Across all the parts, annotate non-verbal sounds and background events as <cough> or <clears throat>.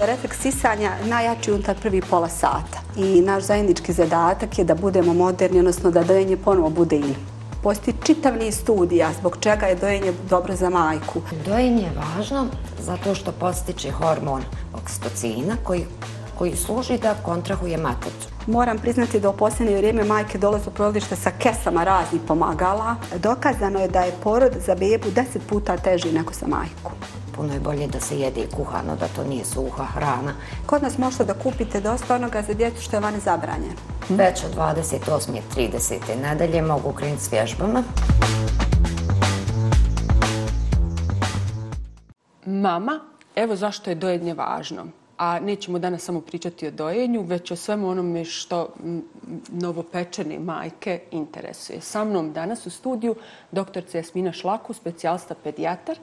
Refleks sisanja najjači unutar prvi pola sata. I naš zajednički zadatak je da budemo moderni, odnosno da dojenje ponovo bude in. Postoji čitav niz studija zbog čega je dojenje dobro za majku. Dojenje je važno zato što postiče hormon oksitocina koji, koji služi da kontrahuje matricu. Moram priznati da u posljednje vrijeme majke dolaze u porodilište sa kesama raznih pomagala. Dokazano je da je porod za bebu deset puta teži nego za majku puno je bolje da se jede kuhano, da to nije suha hrana. Kod nas možete da kupite dosta onoga za djecu što je vani zabranjeno. Već od 28. i 30. nadalje mogu krenuti s vježbama. Mama, evo zašto je dojednje važno. A nećemo danas samo pričati o dojenju, već o svemu onome što novopečene majke interesuje. Sa mnom danas u studiju dr. Jasmina Šlaku, specijalista pedijatar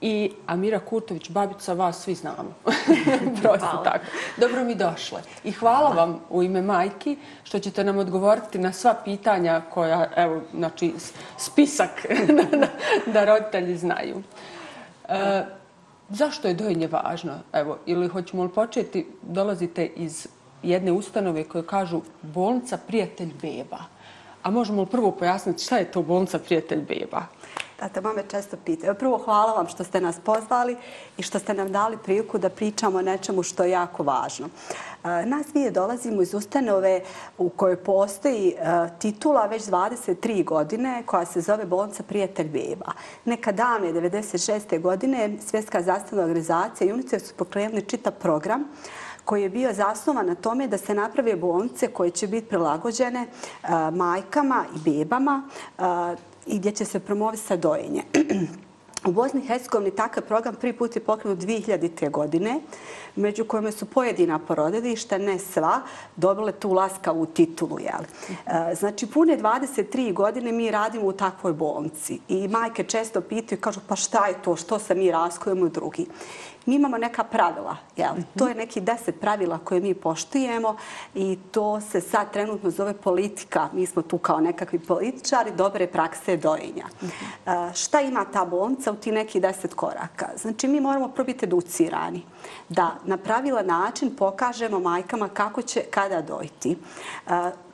i Amira Kurtović, babica, vas svi znamo. <laughs> Prosto tako. Dobro mi došle. I hvala vam u ime majki što ćete nam odgovoriti na sva pitanja koja, evo, znači, spisak <laughs> da roditelji znaju. E, zašto je dojenje važno? Evo, ili hoćemo li početi, dolazite iz jedne ustanove koje kažu bolnica prijatelj beba. A možemo li prvo pojasniti šta je to bolnica prijatelj beba? Tata, mame često pitaju. Prvo, hvala vam što ste nas pozvali i što ste nam dali priliku da pričamo o nečemu što je jako važno. E, nas dvije dolazimo iz ustanove u kojoj postoji e, titula već 23 godine koja se zove Bolnica prijatelj beba. Neka davne, 96. godine, Svjetska zastavna organizacija i UNICEF su pokrenuli čitav program koji je bio zasnovan na tome da se naprave bolnice koje će biti prilagođene e, majkama i bebama i gdje će se promovisati dojenje. <clears throat> U Bosni i Hercegovini takav program prvi put je pokrenut 2000. godine, među kojima su pojedina porodilišta, ne sva, dobile tu laskavu titulu. Jel? E, znači, pune 23 godine mi radimo u takvoj bolnici i majke često pitaju i kažu pa šta je to, što se mi raskujemo drugi mi imamo neka pravila. Jel? Mm -hmm. To je neki deset pravila koje mi poštujemo i to se sad trenutno zove politika. Mi smo tu kao nekakvi političari dobre prakse dojenja. Mm -hmm. šta ima ta bolnica u ti neki deset koraka? Znači, mi moramo prvo biti educirani da na pravila način pokažemo majkama kako će kada dojti.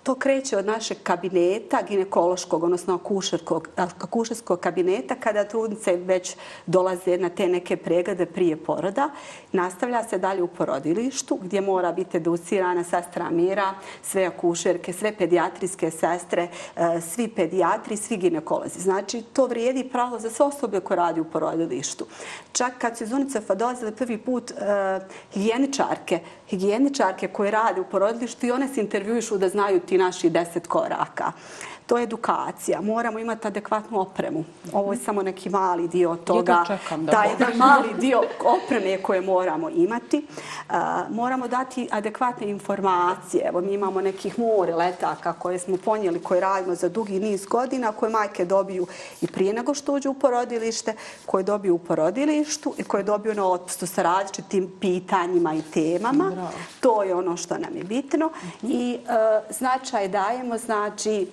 To kreće od našeg kabineta ginekološkog, odnosno akušerskog kabineta, kada trudnice već dolaze na te neke preglede prije poroda. Nastavlja se dalje u porodilištu, gdje mora biti educirana sestra Mira, sve akušerke, sve pedijatrijske sestre, e, svi pedijatri, svi ginekolozi. Znači, to vrijedi pravo za sve osobe koje radi u porodilištu. Čak kad su iz UNICEF-a dolazile prvi put uh, higijeničarke, higijeničarke koje rade u porodilištu i one se intervjuišu da znaju ti naši deset koraka to je edukacija. Moramo imati adekvatnu opremu. Ovo je samo neki mali dio toga. Čekam da da jedan mali dio opreme koje moramo imati. Uh, moramo dati adekvatne informacije. Evo, mi imamo nekih more letaka koje smo ponijeli, koje radimo za dugi niz godina, koje majke dobiju i prije nego što uđu u porodilište, koje dobiju u porodilištu i koje dobiju na otpustu sa različitim pitanjima i temama. Bravo. To je ono što nam je bitno. I uh, značaj dajemo, znači,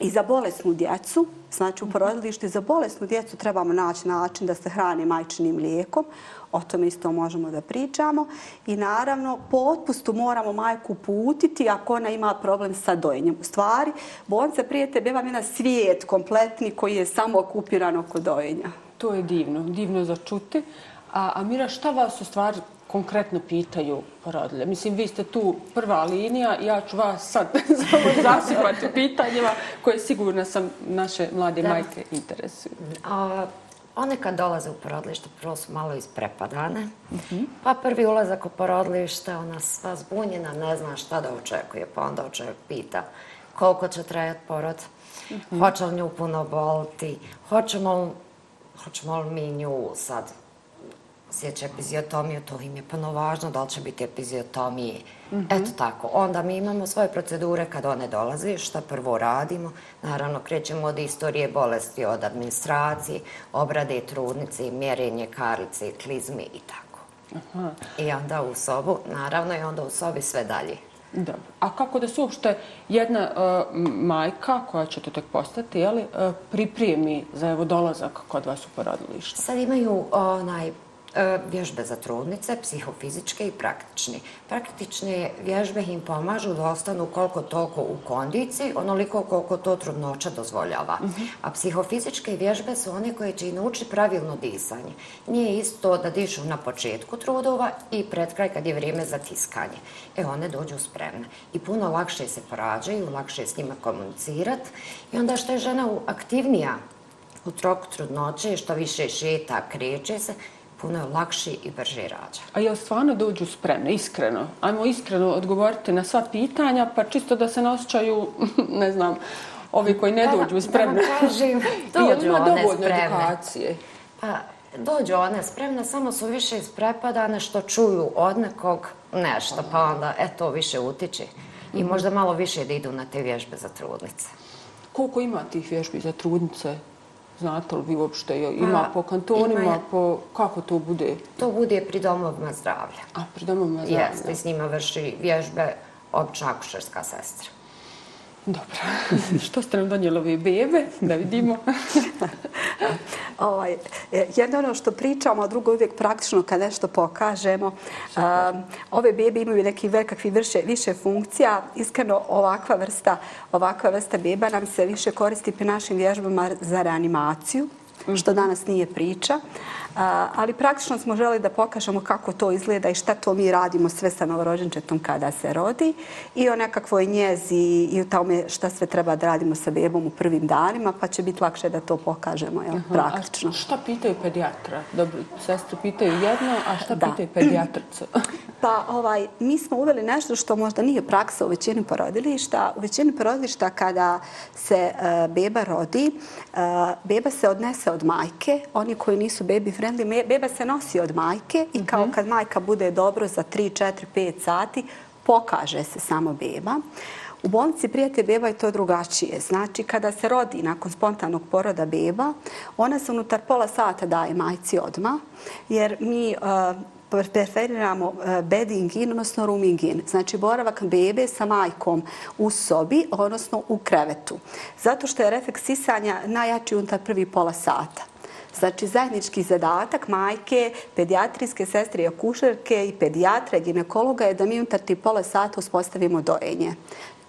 I za bolesnu djecu, znači u porodilištu, za bolesnu djecu trebamo naći način da se hrani majčinim lijekom. O tome isto možemo da pričamo. I naravno, po otpustu moramo majku putiti ako ona ima problem sa dojenjem. U stvari, bolnica prije tebe vam jedan svijet kompletni koji je samo okupiran oko dojenja. To je divno, divno za čuti. A Amira, šta vas u stvari konkretno pitaju porodilje? Mislim, vi ste tu prva linija, ja ću vas sad <laughs> zasipati pitanjima koje sigurno sam naše mlade da. majke interesuju. A, one kad dolaze u porodilište, prvo su malo isprepadane. Uh mhm. -huh. Pa prvi ulazak u porodilište, ona sva zbunjena, ne zna šta da očekuje, pa onda oček pita koliko će trajati porod, uh mhm. -huh. hoće li nju puno boliti, hoćemo, hoćemo li mi nju sad sjeća epiziotomiju, to im je puno važno, da li će biti epiziotomije. Mm -hmm. Eto tako. Onda mi imamo svoje procedure kad one dolaze, šta prvo radimo. Naravno, krećemo od istorije bolesti, od administracije, obrade trudnice, mjerenje karice, klizme i tako. Aha. I onda u sobu, naravno, i onda u sobi sve dalje. Dobro. A kako da se uopšte jedna uh, majka, koja će to tek postati, jeli, uh, pripremi za evo dolazak kod vas u porodilište? Sad imaju onaj E, vježbe za trudnice, psihofizičke i praktične. Praktične vježbe im pomažu da ostanu koliko toliko u kondiciji, onoliko koliko to trudnoća dozvoljava. A psihofizičke vježbe su one koje će i naučiti pravilno disanje. Nije isto da dišu na početku trudova i pred kraj kad je vrijeme za tiskanje. E, one dođu spremne. I puno lakše se porađaju, lakše je s njima komunicirati. I onda što je žena aktivnija u troku trudnoće, što više šeta, kreće se, puno je lakši i brži rađa. A jel stvarno dođu spremne, iskreno? Ajmo iskreno odgovoriti na sva pitanja, pa čisto da se ne osjećaju, <laughs> ne znam, ovi koji ne dođu spremne. Da vam kažem, <laughs> dođu one spremne. edukacije? Pa, dođu one spremne, samo su više isprepadane što čuju od nekog nešto, pa onda, eto, više utiče. I možda malo više da idu na te vježbe za trudnice. Koliko ima tih vježbi za trudnice? Znate li vi uopšte ima pa, po kantonima, ima, po, kako to bude? To bude pri domovima zdravlja. A, pri domovima zdravlja? Jeste, s njima vrši vježbe obična akušerska sestra. Dobro. <laughs> Što ste nam donijeli ove bebe? Da vidimo. <laughs> ovaj, e, jedno ono što pričamo, a drugo uvijek praktično kad nešto pokažemo. Um, ove bebe imaju neki vekakvi vrše, više funkcija. Iskreno, ovakva vrsta, ovakva vrsta beba nam se više koristi pri našim vježbama za reanimaciju što danas nije priča. Ali praktično smo želi da pokažemo kako to izgleda i šta to mi radimo sve sa novorođenčetom kada se rodi i o nekakvoj njezi i o tome šta sve treba da radimo sa bebom u prvim danima, pa će biti lakše da to pokažemo jel, praktično. A šta pitaju pedijatra? Dobro, sestre pitaju jedno, a šta da. pitaju pedijatricu? <clears throat> Pa ovaj, mi smo uveli nešto što možda nije praksa u većini porodilišta. U većini porodilišta kada se uh, beba rodi, uh, beba se odnese od majke. Oni koji nisu baby friendly, beba se nosi od majke i kao mhm. kad majka bude dobro za 3, 4, 5 sati, pokaže se samo beba. U bolnici prijatelj beba je to drugačije. Znači, kada se rodi nakon spontanog poroda beba, ona se unutar pola sata daje majci odma, jer mi uh, preferiramo e, bedding in, odnosno rooming in. Znači boravak bebe sa majkom u sobi, odnosno u krevetu. Zato što je refleks sisanja najjači unutar prvi pola sata. Znači, zajednički zadatak majke, pedijatrijske sestre i akušerke i pedijatra i ginekologa je da mi unutar ti pola sata uspostavimo dojenje.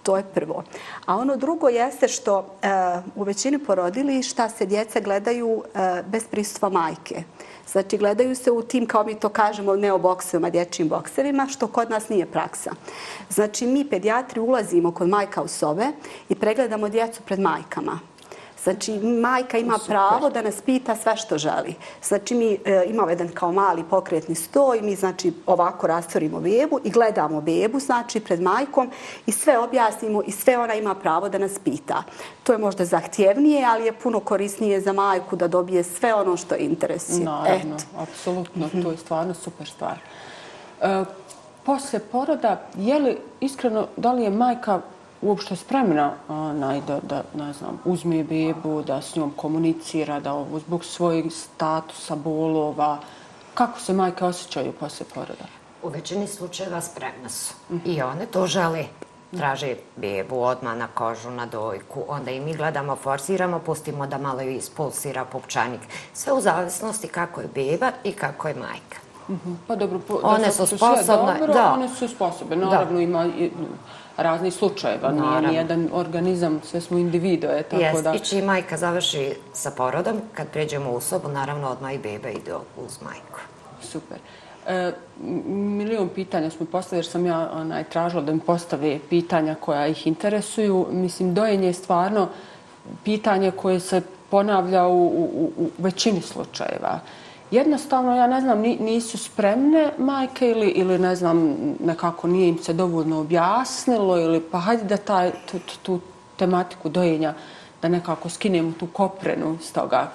To je prvo. A ono drugo jeste što e, u većini porodili šta se djeca gledaju e, bez prisustva majke. Znači, gledaju se u tim, kao mi to kažemo, neoboksevima, dječjim boksevima, što kod nas nije praksa. Znači, mi pedijatri ulazimo kod majka u sobe i pregledamo djecu pred majkama. Znači, majka ima pravo da nas pita sve što želi. Znači, mi e, imamo jedan kao mali pokretni sto i mi znači, ovako rastvorimo bebu i gledamo bebu znači, pred majkom i sve objasnimo i sve ona ima pravo da nas pita. To je možda zahtjevnije, ali je puno korisnije za majku da dobije sve ono što je interesuje. Naravno, apsolutno. To je stvarno super stvar. E, posle poroda, je li iskreno, da li je majka uopšte spremna onaj, da, da ne znam, uzme bebu, da s njom komunicira, da ovo zbog svojeg statusa, bolova, kako se majke osjećaju posle poroda? U većini slučajeva spremna su. I one to žele. Traže bebu odmah na kožu, na dojku. Onda i mi gledamo, forsiramo, pustimo da malo ispulsira pupčanik. Sve u zavisnosti kako je beba i kako je majka. Mhm. Pa dobro, po, one su sposobne. Dobro, da. One su sposobne. Naravno, da. ima raznih slučajeva. Nije ni jedan organizam, sve smo individue. Tako Jest. da... I čiji majka završi sa porodom, kad pređemo u sobu, naravno odmah i beba ide uz majku. Super. E, milion pitanja smo postavili, jer sam ja onaj, tražila da mi postave pitanja koja ih interesuju. Mislim, dojenje je stvarno pitanje koje se ponavlja u, u, u većini slučajeva jednostavno, ja ne znam, nisu spremne majke ili, ili ne znam, nekako nije im se dovoljno objasnilo ili pa hajde da taj, tu, tu tematiku dojenja, da nekako skinemo tu koprenu s toga.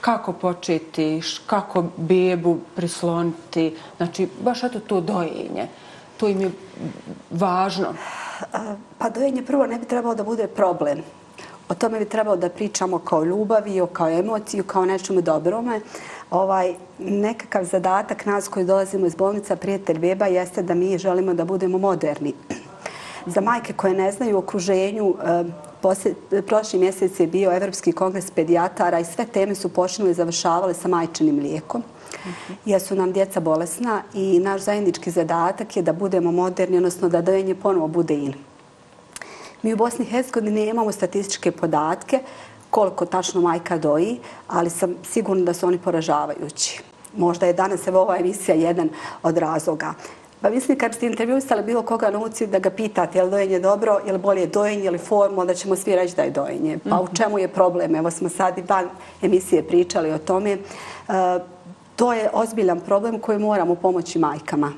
Kako početi, kako bebu prisloniti, znači baš eto to dojenje. To im je važno. Pa dojenje prvo ne bi trebalo da bude problem. O tome bi trebalo da pričamo kao ljubavi, kao emociju, kao nečemu dobrome ovaj nekakav zadatak nas koji dolazimo iz bolnica Prijatelj Beba jeste da mi želimo da budemo moderni. Za majke koje ne znaju u okruženju, eh, prošli mjesec je bio Evropski kongres pedijatara i sve teme su počinule i završavale sa majčanim lijekom. jer su nam djeca bolesna i naš zajednički zadatak je da budemo moderni, odnosno da dojenje ponovo bude in. Mi u Bosni i Hercegovini imamo statističke podatke koliko tačno majka doji, ali sam sigurna da su oni poražavajući. Možda je danas evo ova emisija jedan od razloga. Pa mislim kad ste intervjuisali bilo koga na ulici da ga pitate je li dojenje dobro, je li bolje dojenje ili formu, onda ćemo svi reći da je dojenje. Pa u čemu je problem? Evo smo sad i van emisije pričali o tome. E, to je ozbiljan problem koji moramo pomoći majkama.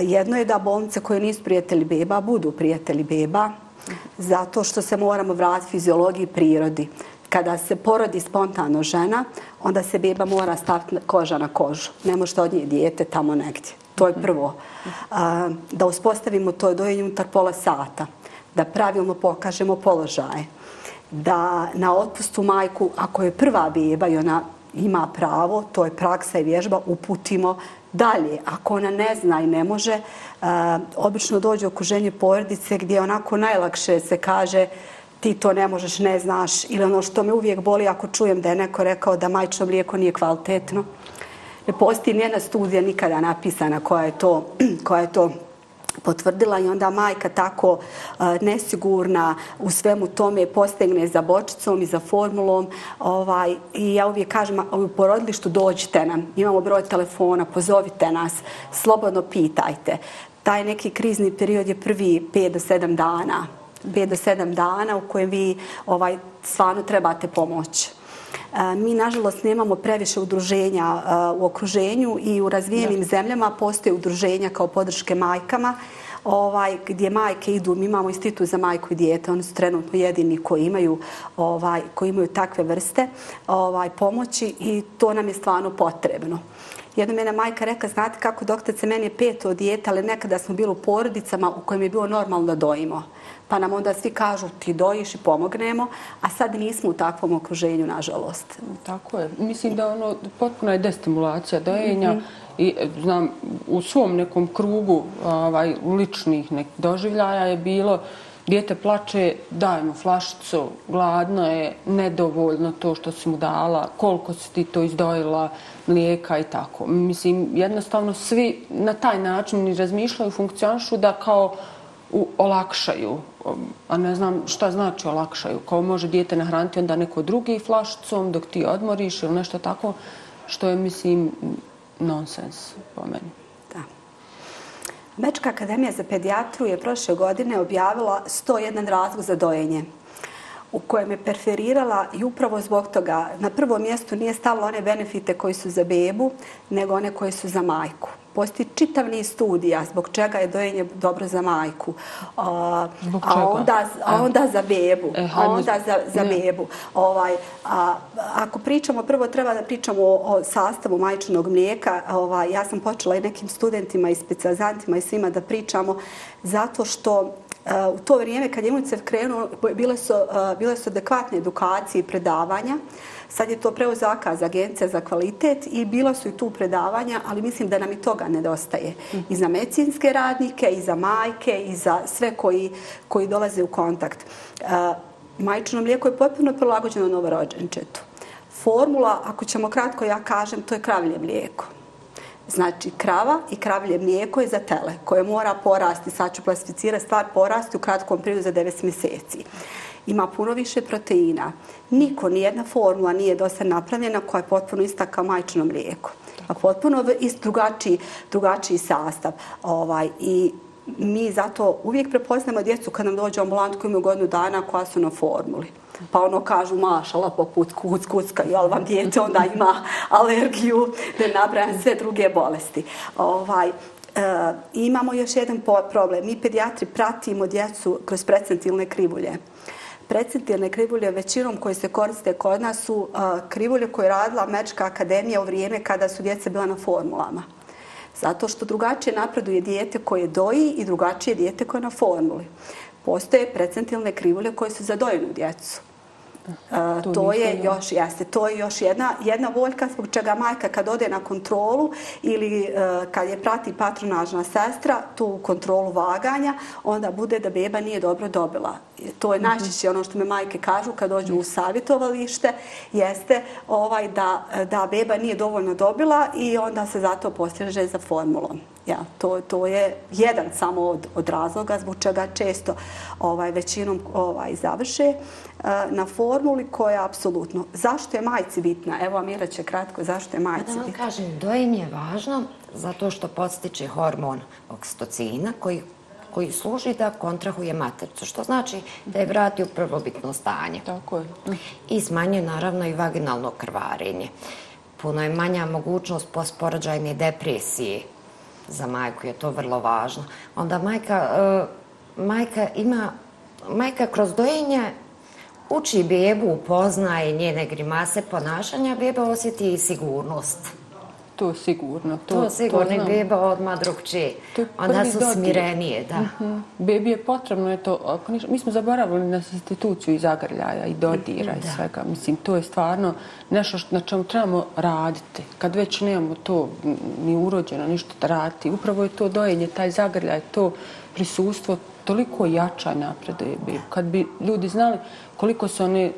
Jedno je da bolnice koje nisu prijatelji beba budu prijatelji beba, zato što se moramo vratiti fiziologiji prirodi. Kada se porodi spontano žena, onda se beba mora staviti koža na kožu. Ne možete od nje dijete tamo negdje. To je prvo. Da uspostavimo to dojenje unutar pola sata. Da pravilno pokažemo položaje. Da na otpustu majku, ako je prva beba i ona ima pravo, to je praksa i vježba, uputimo dalje. Ako ona ne zna i ne može, e, obično dođe okuženje porodice gdje onako najlakše se kaže ti to ne možeš, ne znaš. Ili ono što me uvijek boli ako čujem da je neko rekao da majčno mlijeko nije kvalitetno. Ne postoji nijedna studija nikada napisana koja je to, <clears throat> koja je to potvrdila i onda majka tako e, nesigurna u svemu tome postegne za bočicom i za formulom. Ovaj, I ja uvijek kažem, u porodilištu dođite nam, imamo broj telefona, pozovite nas, slobodno pitajte. Taj neki krizni period je prvi 5 do 7 dana. 5 do 7 dana u kojem vi ovaj, stvarno trebate pomoći. Mi, nažalost, nemamo previše udruženja u okruženju i u razvijenim zemljama postoje udruženja kao podrške majkama ovaj, gdje majke idu, mi imamo institut za majku i dijete, oni su trenutno jedini koji imaju, ovaj, koji imaju takve vrste ovaj, pomoći i to nam je stvarno potrebno. Jedna mene majka reka, znate kako doktorce, meni je peto dijete, ali nekada smo bili u porodicama u kojem je bilo normalno da dojimo pa nam onda svi kažu ti dojiš i pomognemo, a sad nismo u takvom okruženju, nažalost. Tako je. Mislim da ono potpuno je destimulacija dojenja mm -hmm. i e, znam, u svom nekom krugu ovaj, ličnih nek doživljaja je bilo Dijete plače, daj mu flašicu, gladno je, nedovoljno to što si mu dala, koliko si ti to izdojila, mlijeka i tako. Mislim, jednostavno svi na taj način razmišljaju, funkcionišu da kao u, olakšaju, a ne znam šta znači olakšaju. Kao može dijete nahraniti onda neko drugi flašicom dok ti odmoriš ili nešto tako, što je, mislim, nonsens po meni. Da. Mečka akademija za pedijatru je prošle godine objavila 101 razlog za dojenje u kojem je preferirala i upravo zbog toga na prvom mjestu nije stavila one benefite koji su za bebu, nego one koje su za majku postoji čitav niz studija zbog čega je dojenje dobro za majku. A, a onda, a onda za bebu. E, a onda za, za bebu. Ovaj, a, ako pričamo, prvo treba da pričamo o, o sastavu majčinog mlijeka. Ovaj, ja sam počela i nekim studentima i specializantima i svima da pričamo zato što u to vrijeme kad je UNICEF krenuo, bile su, bile su adekvatne edukacije i predavanja. Sad je to preo zakaz agencija za kvalitet i bila su i tu predavanja, ali mislim da nam i toga nedostaje. I za medicinske radnike, i za majke, i za sve koji, koji dolaze u kontakt. E, majčino mlijeko je potpuno prilagođeno novorođenčetu. Formula, ako ćemo kratko ja kažem, to je kravlje mlijeko. Znači, krava i kravlje mlijeko je za tele koje mora porasti, sad ću klasificirati stvar, porasti u kratkom periodu za 9 mjeseci. Ima puno više proteina. Niko, nijedna formula nije dosta napravljena koja je potpuno ista kao majčino mlijeko. A potpuno ist drugačiji, drugačiji sastav. Ovaj, I mi zato uvijek prepoznamo djecu kad nam dođe ambulant koji imaju godinu dana koja su na formuli pa ono kažu mašala poput kuc, kucka, jel vam djete onda ima alergiju, ne nabrajam sve druge bolesti. Ovaj, E, imamo još jedan problem. Mi pedijatri pratimo djecu kroz precentilne krivulje. Precentilne krivulje većinom koje se koriste kod nas su krivulje koje je radila Američka akademija u vrijeme kada su djeca bila na formulama. Zato što drugačije napreduje dijete koje doji i drugačije dijete koje je na formuli. Postoje precentilne krivulje koje su za dojenu djecu. Uh, to je još jeste to je još jedna jedna voljka zbog čega majka kad ode na kontrolu ili uh, kad je prati patronažna sestra tu kontrolu vaganja onda bude da beba nije dobro dobila. To je najčešće ono što me majke kažu kad dođu u savjetovalište, jeste ovaj da, da beba nije dovoljno dobila i onda se zato postiže za formulom. Ja, to, to je jedan samo od, od razloga zbog čega često ovaj, većinom ovaj, završe. e, na formuli koja apsolutno. Zašto je majci bitna? Evo, Amira će kratko, zašto je majci bitna? Da vam kažem, dojenje je važno zato što postiče hormon okstocina koji koji služi da kontrahuje matercu, što znači da je vrati u prvobitno stanje. Tako je. I smanjuje naravno i vaginalno krvarenje. Puno je manja mogućnost posporađajne depresije. Za majku je to vrlo važno. Onda majka, uh, majka ima, majka kroz dojenje uči bebu, upoznaje njene grimase ponašanja, beba osjeti i sigurnost. To sigurno. To, to sigurno i beba odmah drugčije. Onda su dodir. smirenije, da. Uh mhm. -huh. Bebi je potrebno, eto, ako niš, mi smo zaboravili na instituciju i zagrljaja i dodira da. i svega. Mislim, to je stvarno nešto što, na čemu trebamo raditi. Kad već nemamo to ni urođeno, ništa da raditi. Upravo je to dojenje, taj zagrljaj, to prisustvo toliko jača napreduje bebu. Kad bi ljudi znali koliko su oni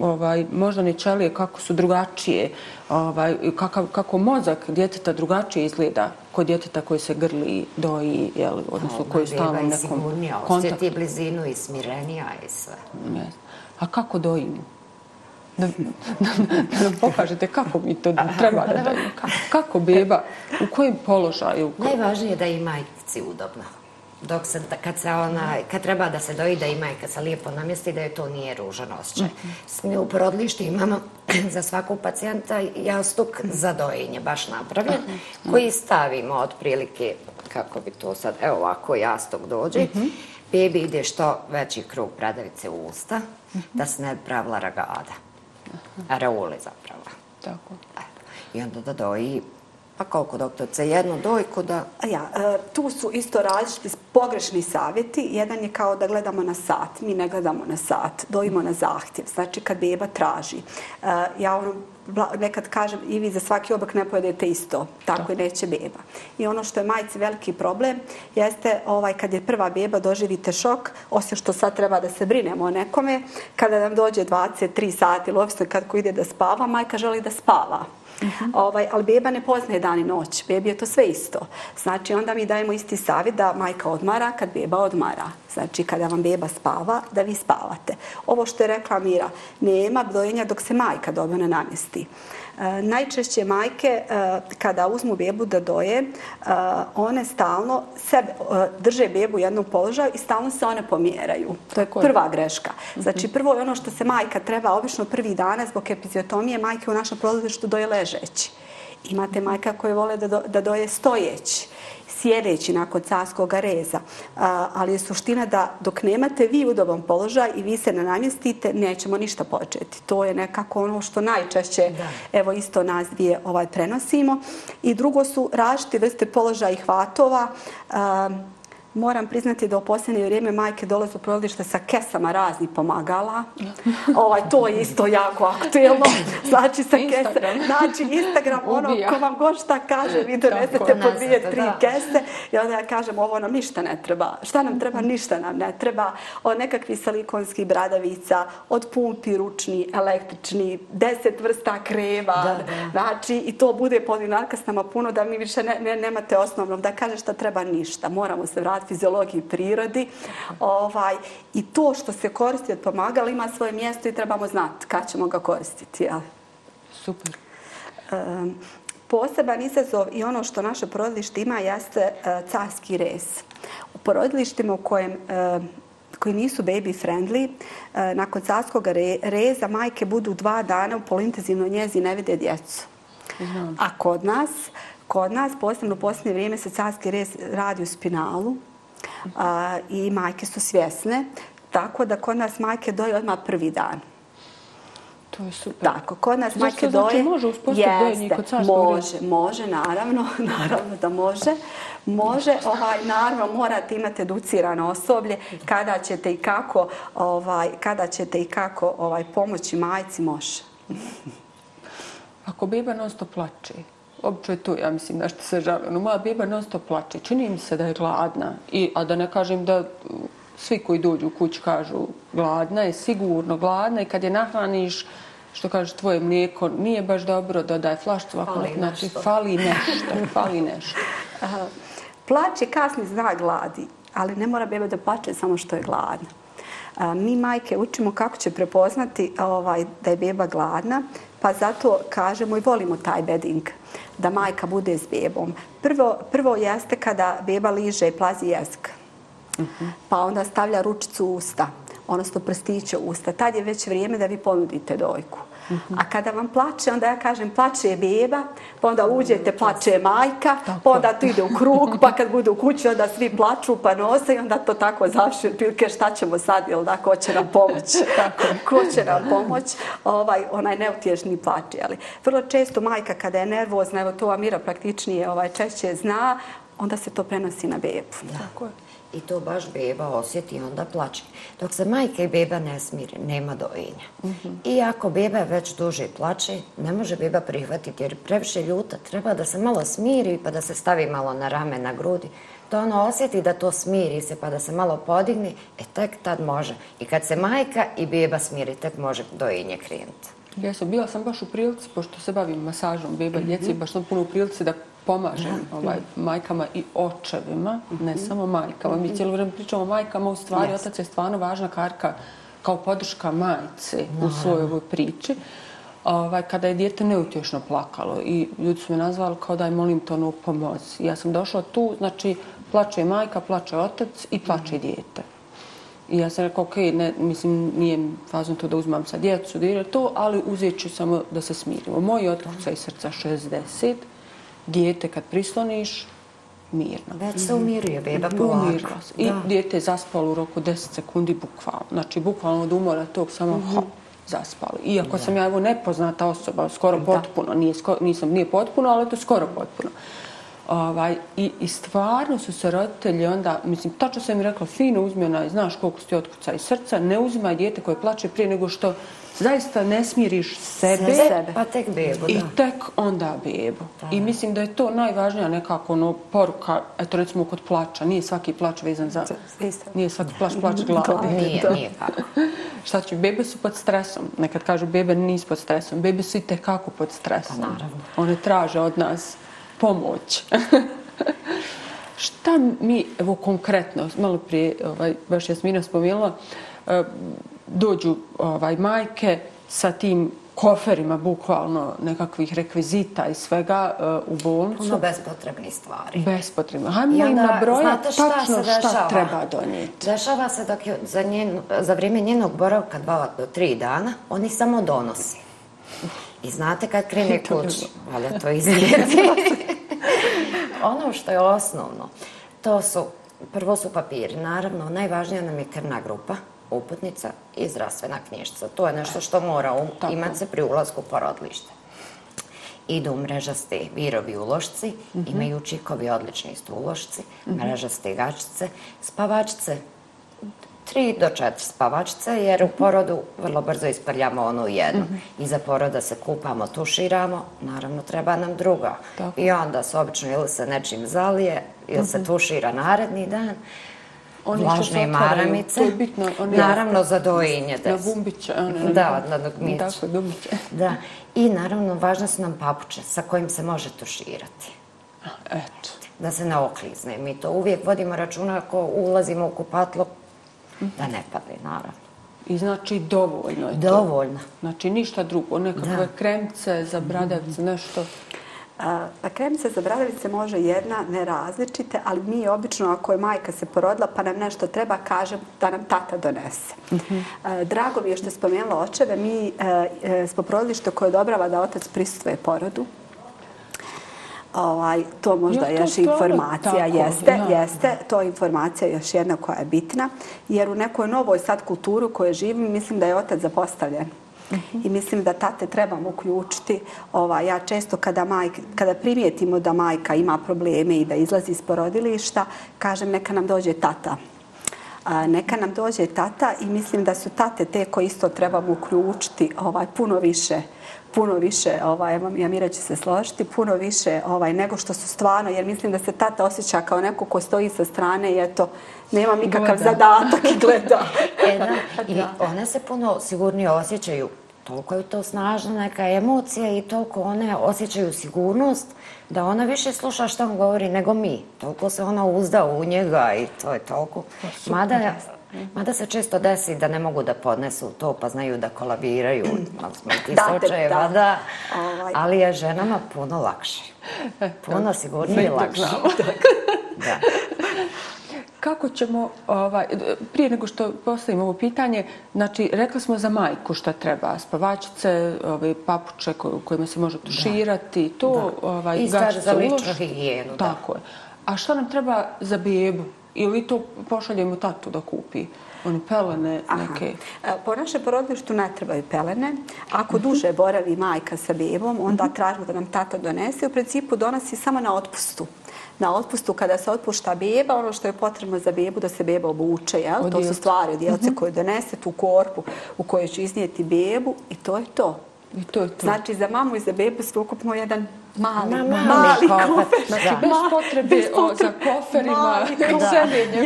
ovaj, možda ne čelije, kako su drugačije, ovaj, kakav, kako mozak djeteta drugačije izgleda kod djeteta koji se grli, doji, jel, odnosno koji je stalno nekom sigurnija, kontaktu. Osjeti blizinu i smirenija i sve. Yes. A kako dojimo? Da, da, da nam pokažete kako mi to treba da dojimo. Kako, kako beba, u kojem položaju? Najvažnije je da je majci udobno dok se, kad, se ona, kad treba da se doji da ima i kad se lijepo namjesti da je to nije ružan osjećaj. Mi u porodlištu imamo <clears throat> za svakog pacijenta jastuk za dojenje, baš napravljen, koji stavimo otprilike, kako bi to sad, evo ovako jastuk dođe, bebi ide što veći krug bradavice u usta, da se ne pravila ragada. Areole zapravo. Tako. I onda da doji Pa koliko, doktorce? Jednu dojku da... Ja, e, tu su isto različiti pogrešni savjeti. Jedan je kao da gledamo na sat. Mi ne gledamo na sat, dojimo na zahtjev. Znači, kad beba traži. E, ja ono, nekad kažem, i vi za svaki obrok ne pojedete isto. Tako i neće beba. I ono što je majci veliki problem, jeste ovaj, kad je prva beba, doživite šok, osim što sad treba da se brinemo o nekome, kada nam dođe 23 sati, ili ovisno kad ko ide da spava, majka želi da spava. -huh. ovaj, ali beba ne poznaje dan i noć. Bebi je to sve isto. Znači, onda mi dajemo isti savjet da majka odmara kad beba odmara. Znači, kada vam beba spava, da vi spavate. Ovo što je rekla Mira, nema dojenja dok se majka dobro ne namjesti. E, najčešće majke, e, kada uzmu bebu da doje, e, one stalno sebe, drže bebu u jednom položaju i stalno se one pomjeraju. To je prva greška. Znači, prvo je ono što se majka treba, obično prvi dana, zbog epiziotomije, majke u našem što doje ležeći. Imate majka koje vole da, do, da doje stojeći sjedeći nakon carskog reza. Ali je suština da dok nemate vi udoban položaj i vi se ne namjestite, nećemo ništa početi. To je nekako ono što najčešće, da. evo isto nas dvije ovaj, prenosimo. I drugo su različite vrste položaja i hvatova. Moram priznati da u posljednje vrijeme majke dolaze u porodilište sa kesama raznih pomagala. <laughs> ovaj, to je isto jako aktuelno. <laughs> Znači, sa Instagram. Kese, znači, Instagram, ono, ko vam god šta kaže, vi donesete po dvije, tri da. kese. I onda ja kažem, ovo nam ništa ne treba. Šta nam treba? Ništa nam ne treba. Od nekakvih silikonskih bradavica, od pumpi ručni, električni, deset vrsta kreva. Da, da. Znači, i to bude pod narkasnama puno da mi više ne, ne, nemate osnovnom. Da kaže šta treba ništa. Moramo se vratiti fiziologiji prirodi. Ovaj, I to što se koristi od pomagala ima svoje mjesto i trebamo znati kad ćemo ga koristiti. Jel? Super. Um, poseban izazov i ono što naše porodilište ima jeste uh, carski rez. U porodilištima u kojem uh, koji nisu baby friendly, uh, nakon carskog re, reza majke budu dva dana u polintenzivnoj njezi i ne vide djecu. A kod nas, kod nas, posebno u posljednje vrijeme, se carski rez radi u spinalu, a, i majke su svjesne. Tako da kod nas majke doje odmah prvi dan. To je super. Tako, kod nas majke znači, doje... može uspostaviti kod Može, može, naravno, <laughs> naravno da može. Može, ovaj, naravno, morate imati educirano osoblje kada ćete i kako, ovaj, kada ćete i kako ovaj, pomoći majci, može. Ako beba non stop plače, Obično je to, ja mislim, nešto se žali. Ono, moja beba non stop plače. Čini mi se da je gladna. I, a da ne kažem da svi koji dođu u kuću kažu gladna je, sigurno gladna i kad je nahraniš, što kaže tvoje mlijeko nije baš dobro, dodaj flašcu, ovako, Fali znači nešto. fali nešto, fali nešto. <laughs> Aha. Je kasni znak gladi, ali ne mora beba da plače samo što je gladna. Mi majke učimo kako će prepoznati ovaj, da je beba gladna, pa zato kažemo i volimo taj bedding, da majka bude s bebom. Prvo, prvo jeste kada beba liže i plazi jezik, pa onda stavlja ručicu u usta, odnosno prstiće u usta. Tad je već vrijeme da vi ponudite dojku. A kada vam plače, onda ja kažem plače je beba, pa onda uđete, plače je majka, pa onda to ide u krug, pa kad bude u kući, onda svi plaču pa nose i onda to tako završi, otprilike šta ćemo sad, jel da, ko će nam pomoć? <laughs> ko će nam pomoć? Ovaj, onaj neutješni plač, jeli. Vrlo često majka kada je nervozna, evo to Amira praktičnije ovaj, češće zna, onda se to prenosi na bebu. Tako je. I to baš beba osjeti i onda plače. Dok se majka i beba ne smiri, nema dojenja. I ako beba već duže plače, ne može beba prihvatiti jer je previše ljuta. Treba da se malo smiri pa da se stavi malo na rame, na grudi. To ono osjeti da to smiri se pa da se malo podigne, e tek tad može. I kad se majka i beba smiri, tek može dojenje krenuti. Jesam, bila sam baš u prilici, pošto se bavim masažom beba i djece, baš sam puno u prilici da pomažem ovaj, majkama i očevima, ne samo majkama. Mi cijelo vrijeme pričamo o majkama, u stvari Yes. otac je stvarno važna karka kao podrška majce u svojoj ovoj priči. Ovaj, kada je dijete neutješno plakalo i ljudi su me nazvali kao daj molim to ono pomozi. Ja sam došla tu, znači plače majka, plače otac i plače dijete. I ja sam rekao, ok, ne, mislim, nije fazno to da uzmam sa djecu, da to, ali uzet ću samo da se smirimo. Moj otkuca iz srca 60, dijete kad prisloniš, mirno. Već se umiruje beba polako. Umirila se. I dijete je zaspalo u roku 10 sekundi bukvalno. Znači, bukvalno od umora tog samo hop, zaspalo. Iako sam ja evo nepoznata osoba, skoro potpuno, nije, sko, nisam, nije potpuno, ali to skoro potpuno. Ovaj, i, I stvarno su se roditelji onda, mislim, tačno sam mi rekla, fino uzmi onaj, znaš koliko si ti otkuca iz srca, ne uzimaj dijete koje plače prije nego što zaista ne smiriš sebe, sebe. Pa tek bebu, i da. tek onda bebu. I mislim da je to najvažnija nekako ono, poruka, eto recimo kod plača, nije svaki plač vezan za... Isto. Nije svaki plač plač glave. <laughs> Nije, nije tako. Šta će, bebe su pod stresom. Nekad kažu bebe nisu pod stresom. Bebe su i tekako pod stresom. Pa naravno. One traže od nas pomoć. <laughs> Šta mi, evo konkretno, malo prije, ovaj, baš Jasmina spomenula, e, dođu ovaj, majke sa tim koferima, bukvalno nekakvih rekvizita i svega e, u bolnicu. Puno bespotrebnih stvari. Bespotrebno. Hajmo im nabrojati znate šta tačno se šta treba donijeti. Dešava se dok je za, njen, za vrijeme njenog boravka dva do tri dana, oni samo donose. I znate kad krene <laughs> kući, valjda to iznijeti. <laughs> ono što je osnovno, to su, prvo su papiri. Naravno, najvažnija nam je krvna grupa, uputnica i zdravstvena knjižica. To je nešto što mora imati se pri ulasku u porodilište. Idu mrežaste virovi ulošci, imaju čikovi odlični isto ulošci, mrežaste gačice, spavačice, tri do četiri spavačice, jer u porodu vrlo brzo isprljamo onu jednu. Iza poroda se kupamo, tuširamo, naravno treba nam druga. Tako. I onda se obično ili se nečim zalije, ili se tušira naredni dan. Oni Vlažne maramice, to je bitno, oni- naravno za dojenje. Na. One, Da, na dugmiće. Tako, gumbiće. <laughs> Da, i naravno važne su nam papuče sa kojim se može tuširati. Eto. Da se ne oklizne. Mi to uvijek vodimo računa ako ulazimo u kupatlo da ne padne, naravno. I znači dovoljno je to. Dovoljno. Znači ništa drugo, nekakve Da. kremce za bradavce, nešto. Pa kremica za bradavice može jedna, ne različite, ali mi obično ako je majka se porodila pa nam nešto treba, kažem da nam tata donese. A, Drago mi je što je spomenula očeve, mi e, e, smo porodilište koje odobrava da otac prisustuje porodu. Ovaj, to možda to još informacija tako? jeste, Ja. jeste, to je informacija još jedna koja je bitna, jer u nekoj novoj sad kulturu koju živim, mislim da je otac zapostavljen. I mislim da tate trebamo uključiti. Ovaj, ja često kada, majke, kada primijetimo da majka ima probleme i da izlazi iz porodilišta, kažem neka nam dođe tata. neka nam dođe tata i mislim da su tate te koje isto trebamo uključiti ovaj, puno više puno više, ovaj, ja Mira će se složiti, puno više ovaj, nego što su stvarno, jer mislim da se tata osjeća kao neko ko stoji sa strane i eto, nema nikakav zadatak i gleda. <laughs> e, da, <laughs> i one se puno sigurnije osjećaju toliko je to snažna neka emocija i toliko one osjećaju sigurnost da ona više sluša što on govori nego mi. Toliko se ona uzda u njega i to je toliko. Mada, mada se često desi da ne mogu da podnesu to pa znaju da kolabiraju. <clears throat> Malo smo ti slučajeva, da. Ovaj. Ali je ženama puno lakše. Puno sigurnije i lakše. <laughs> Da. Kako ćemo, ovaj, prije nego što postavimo ovo pitanje, znači, rekli smo za majku šta treba, spavačice, ovaj, papuče kojima se može tuširati, to, da. ovaj, I stvar za ličnu higijenu, da. Tako je. A šta nam treba za bebu? Ili to pošaljemo tatu da kupi? Oni pelene neke? Aha. E, po našem porodilištu ne trebaju pelene. Ako duže boravi majka sa bebom, onda tražimo da nam tata donese. U principu donosi samo na otpustu na otpustu kada se otpušta beba, ono što je potrebno za bebu da se beba obuče, jel? To su stvari od djelce mhm. koje donese tu korpu u kojoj će iznijeti bebu i to je to. I to je to. Znači, za mamu i za bebu sve ukupno jedan mali, Ma, mali, mali kofer. Znači, bez potrebe bez o, za koferima i seljenjem.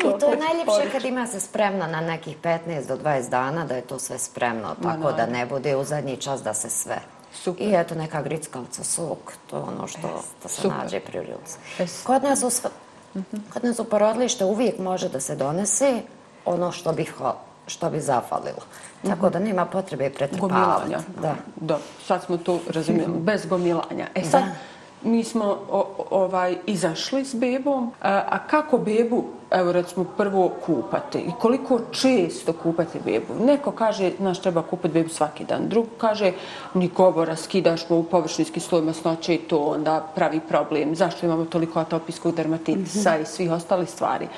I to je najljepše kad ima se spremno na nekih 15 do 20 dana, da je to sve spremno, tako da ne bude u zadnji čas da se sve Super. I eto neka grickavca, sok, to je ono što da se Super. nađe pri ruci. Kod nas, u, kod nas u porodilište uvijek može da se donese ono što bi, što bi zafalilo. Tako da nema potrebe pretrpavati. Da. da. Sad smo tu razumijeli, bez gomilanja. E sad, da mi smo o, ovaj izašli s bebom, a, a kako bebu, evo recimo, prvo kupate i koliko često kupate bebu? Neko kaže, znaš, treba kupati bebu svaki dan. Drug kaže, ni govora, skidaš mu u površinski sloj masnoće i to onda pravi problem. Zašto imamo toliko atopijskog dermatitisa mm -hmm. i svih ostali stvari?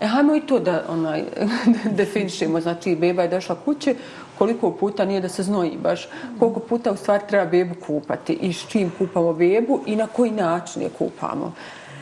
E, hajmo i to da onaj, <laughs> definišemo. Znači, beba je došla kuće, koliko puta nije da se znoji baš, koliko puta u stvari treba bebu kupati i s čim kupamo bebu i na koji način je kupamo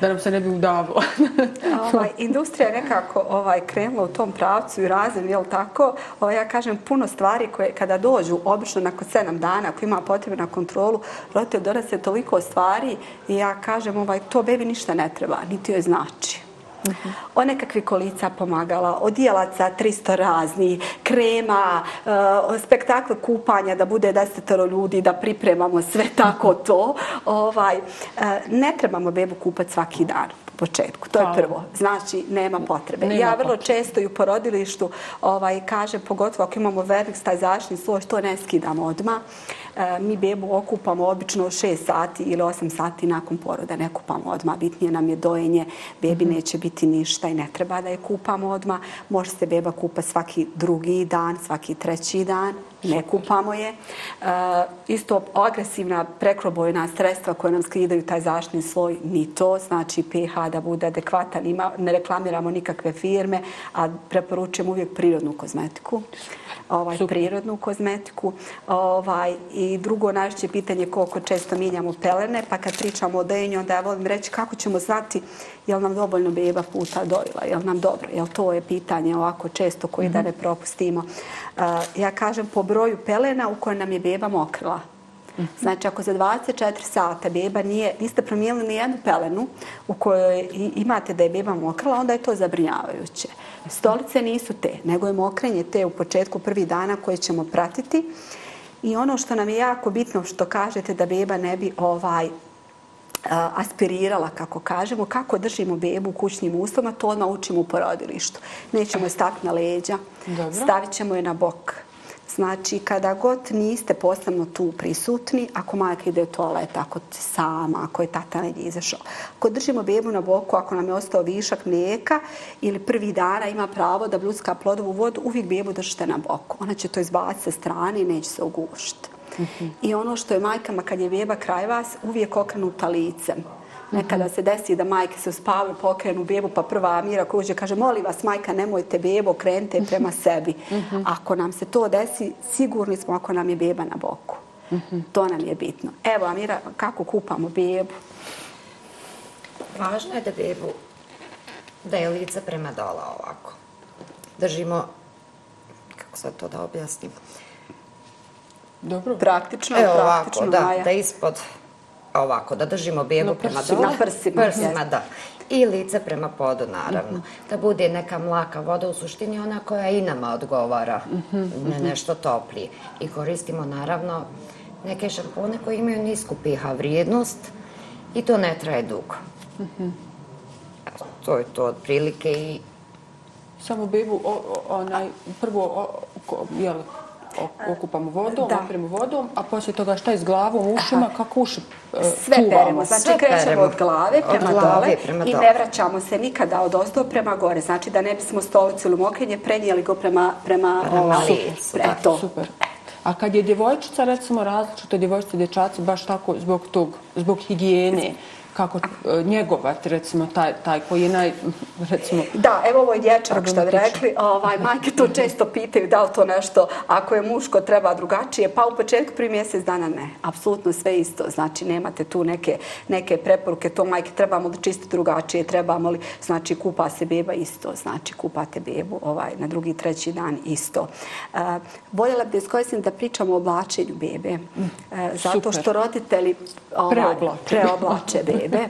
da nam se ne bi udavilo. <laughs> ovaj, industrija je nekako ovaj, krenula u tom pravcu i razim, jel tako? Ovaj, ja kažem, puno stvari koje kada dođu, obično nakon sedam dana, ako ima potrebe na kontrolu, roditelj donese toliko stvari i ja kažem, ovaj, to bebi ništa ne treba, niti joj znači. -huh. o nekakvi kolica pomagala, odijelaca 300 razni, krema, uh, spektakl kupanja da bude desetero ljudi, da pripremamo sve tako to. Ovaj, uh, ne trebamo bebu kupati svaki dan početku. To je prvo. Znači, nema potrebe. Nema ja vrlo potrebe. često i u porodilištu ovaj, kažem, pogotovo ako imamo velik taj zaštni sloj, to ne skidamo odmah. E, mi bebu okupamo obično 6 sati ili 8 sati nakon poroda. Ne kupamo odmah. Bitnije nam je dojenje. Bebi -hmm. neće biti ništa i ne treba da je kupamo odmah. Može se beba kupa svaki drugi dan, svaki treći dan ne kupamo je. Uh, isto agresivna prekrobojna sredstva koje nam skidaju taj zaštni sloj, ni to. Znači pH da bude adekvatan. Ima, ne reklamiramo nikakve firme, a preporučujem uvijek prirodnu kozmetiku. Ovaj, prirodnu kozmetiku. Ovaj, I drugo najveće pitanje je koliko često minjamo pelene. Pa kad pričamo o dojenju, onda ja volim reći kako ćemo znati je li nam dovoljno beba puta dojila, je li nam dobro. Je to je pitanje ovako često koje mm -hmm. da ne propustimo. Uh, ja kažem po broju pelena u kojoj nam je beba mokrila. Znači, ako za 24 sata beba nije, niste promijenili ni jednu pelenu u kojoj imate da je beba mokrila, onda je to zabrinjavajuće. Stolice nisu te, nego je mokrenje te u početku prvi dana koje ćemo pratiti. I ono što nam je jako bitno što kažete da beba ne bi ovaj aspirirala, kako kažemo, kako držimo bebu u kućnim uslovima, to odmah učimo u porodilištu. Nećemo je staviti na leđa, Dobro. stavit ćemo je na bok. Znači, kada god niste posebno tu prisutni, ako majka ide u toalet, ako sama, ako je tata negdje izašao. Ako držimo bebu na boku, ako nam je ostao višak mlijeka ili prvi dana ima pravo da bljuska plodovu vodu, uvijek bebu držite na boku. Ona će to izbaciti sa strane i neće se ugušiti. I ono što je majkama kad je beba kraj vas, uvijek okrenuta licem. Nekada se desi da majke se uspavaju, pokrenu bebu, pa prva Amira koja uđe kaže, molim vas, majka, nemojte bebo, krenite prema <laughs> sebi. Ako nam se to desi, sigurni smo ako nam je beba na boku. To nam je bitno. Evo, Amira, kako kupamo bebu? Važno je da bebu da je lice prema dola ovako. Držimo, kako sad to da objasnim? Dobro. Praktično, Evo praktično, ovako, da, Maja. da ispod, ovako, da držimo bebu prema dole. Na prsima, Prsima, da. I lice prema podu, naravno. Da bude neka mlaka voda, u suštini ona koja i nama odgovara, ne nešto toplije. I koristimo, naravno, neke šampone koje imaju nisku pH vrijednost i to ne traje dugo. Evo, To je to otprilike i Samo bebu, o, o, onaj, prvo, o, ko- jel, okupamo vodom, Da. opremo vodom, a poslije toga šta je s glavom, ušima, kako uši e, Sve peremo, znači Sve krećemo peremo. od glave Od prema glave dole prema i ne vraćamo se nikada od ozdo prema gore. Znači da ne bismo stolicu ili mokrenje prenijeli go prema, prema, Prema ovaj, licu, to. Super. A kad je djevojčica, recimo različito, djevojčice i dječaci, baš tako zbog tog, zbog higijene, kako e, njegovati, recimo, taj, taj koji je naj, recimo, Da, evo ovo je dječak što bi rekli. Ovaj, majke to često pitaju da li to nešto, ako je muško, treba drugačije. Pa u početku prvi mjesec dana ne. Apsolutno sve isto. Znači nemate tu neke, neke preporuke. To majke trebamo li čistiti drugačije, trebamo li, znači kupa se beba isto. Znači kupate bebu ovaj, na drugi, treći dan isto. Uh, voljela bih da da pričamo o oblačenju bebe. E, zato Super. što roditelji ovaj, Preoblače. preoblače <laughs> bebe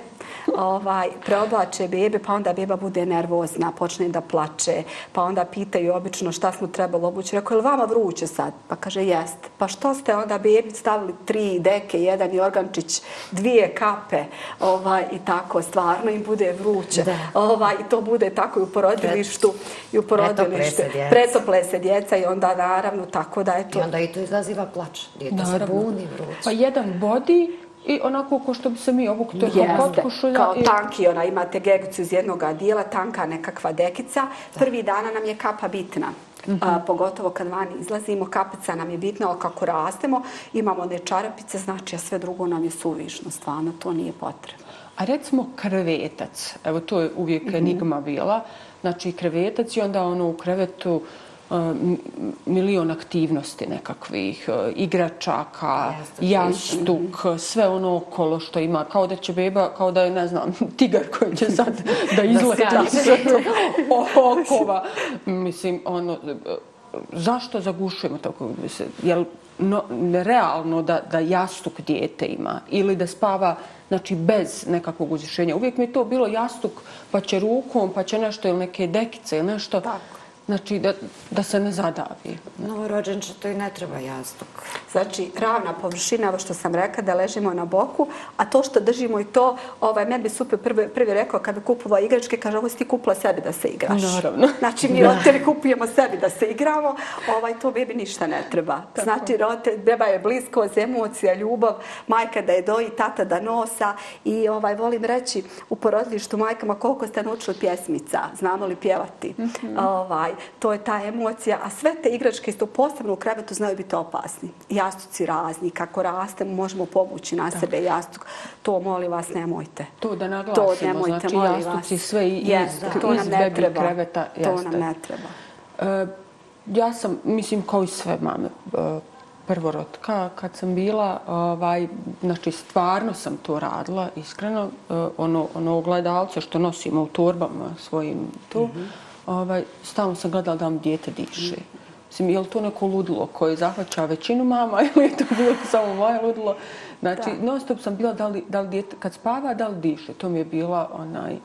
ovaj, preoblače bebe, pa onda beba bude nervozna, počne da plače, pa onda pitaju obično šta smo trebali obući. Rekao, je li vama vruće sad? Pa kaže, jest. Pa što ste onda bebi stavili tri deke, jedan jorgančić, dvije kape ovaj, i tako, stvarno im bude vruće. Da. Ovaj, I to bude tako i u porodilištu. I u porodilištu. Pretople se djeca. I onda naravno tako da je to. I onda i to izaziva plač. Dijete se buni vruće. pa jedan bodi i onako ko što bi se mi ovuk, to je kao Jeste, potkošulja. kao i- tanki, ona imate gegicu iz jednog dijela, tanka nekakva dekica. Prvi dana nam je kapa bitna. A, pogotovo kad vani izlazimo, kapica nam je bitna, ali kako rastemo, imamo one čarapice, znači a sve drugo nam je suvišno, stvarno to nije potrebno. A recimo krevetac, evo to je uvijek Mhm. enigma bila, znači krevetac i onda ono u krevetu milion aktivnosti nekakvih, e, igračaka, jastuk, sve ono okolo što ima, kao da će beba, kao da je, ne znam, <laughs> tigar koji će sad da izleta sve to okova. Mislim, ono, e, zašto zagušujemo tako? Jel no, realno da, da jastuk dijete ima ili da spava znači bez nekakvog uzvišenja. Uvijek mi je to bilo jastuk, pa će rukom, pa će nešto ili neke dekice ili nešto. Tako. Znači da, da se ne zadavi. Novorođenče to i ne treba jastuk. Znači, ravna površina, ovo što sam rekla, da ležimo na boku, a to što držimo i to, ovaj, meni bi super prvi, prvi rekao kad bi kupovao igračke, kaže, ovo si ti kupila sebi da se igraš. Naravno. Znači, mi roditelji kupujemo sebi da se igramo, ovaj, to bebi ništa ne treba. Znači, roditelj, beba je blisko, emocija, ljubav, majka da je doji, tata da nosa i ovaj, volim reći u porodilištu majkama koliko ste naučili pjesmica, znamo li pjevati. ovaj, to je ta emocija, a sve te igračke isto posebno u krevetu znaju biti opasni. Jastuci razni, kako rastemo možemo povući na sebe jastuk. To molim vas nemojte. To da To naglasimo, nemojte, znači molim jastuci vas. sve i Jeste, iz, to iz nam ne treba. kreveta. To nam ne treba. E, ja sam, mislim, kao i sve mame, e, prvorotka, kad sam bila, ovaj, znači stvarno sam to radila, iskreno, e, ono, ono ogledalce što nosimo u torbama svojim tu, ovaj, stalno sam gledala da vam dijete diše. Mislim, je li to neko ludilo koje zahvaća većinu mama <laughs> ili je to bilo samo moje ludilo? Znači, non stop sam bila da li, da li dijete, kad spava, da li diše. To mi je bila onaj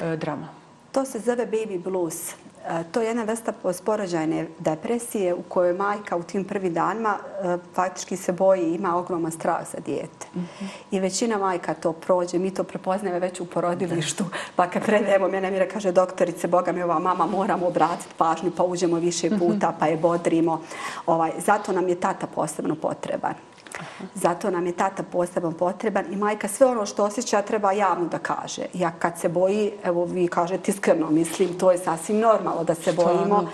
e, drama. To se zove baby blues. E, To je jedna vrsta porođajne depresije u kojoj majka u tim prvim danima e, faktički se boji i ima ogroman strah za dijete. I većina majka to prođe, mi to prepoznajemo već u porodilištu. Pa kad predajemo, mene mire kaže doktorice, Boga mi ova mama moramo obratiti pažnju, pa uđemo više puta, pa je bodrimo. Ovaj, zato nam je tata posebno potreban. Zato nam je tata posebno potreban i majka sve ono što osjeća treba javno da kaže. Ja kad se boji, evo vi kažete iskreno, mislim, to je sasvim normalno da se bojimo.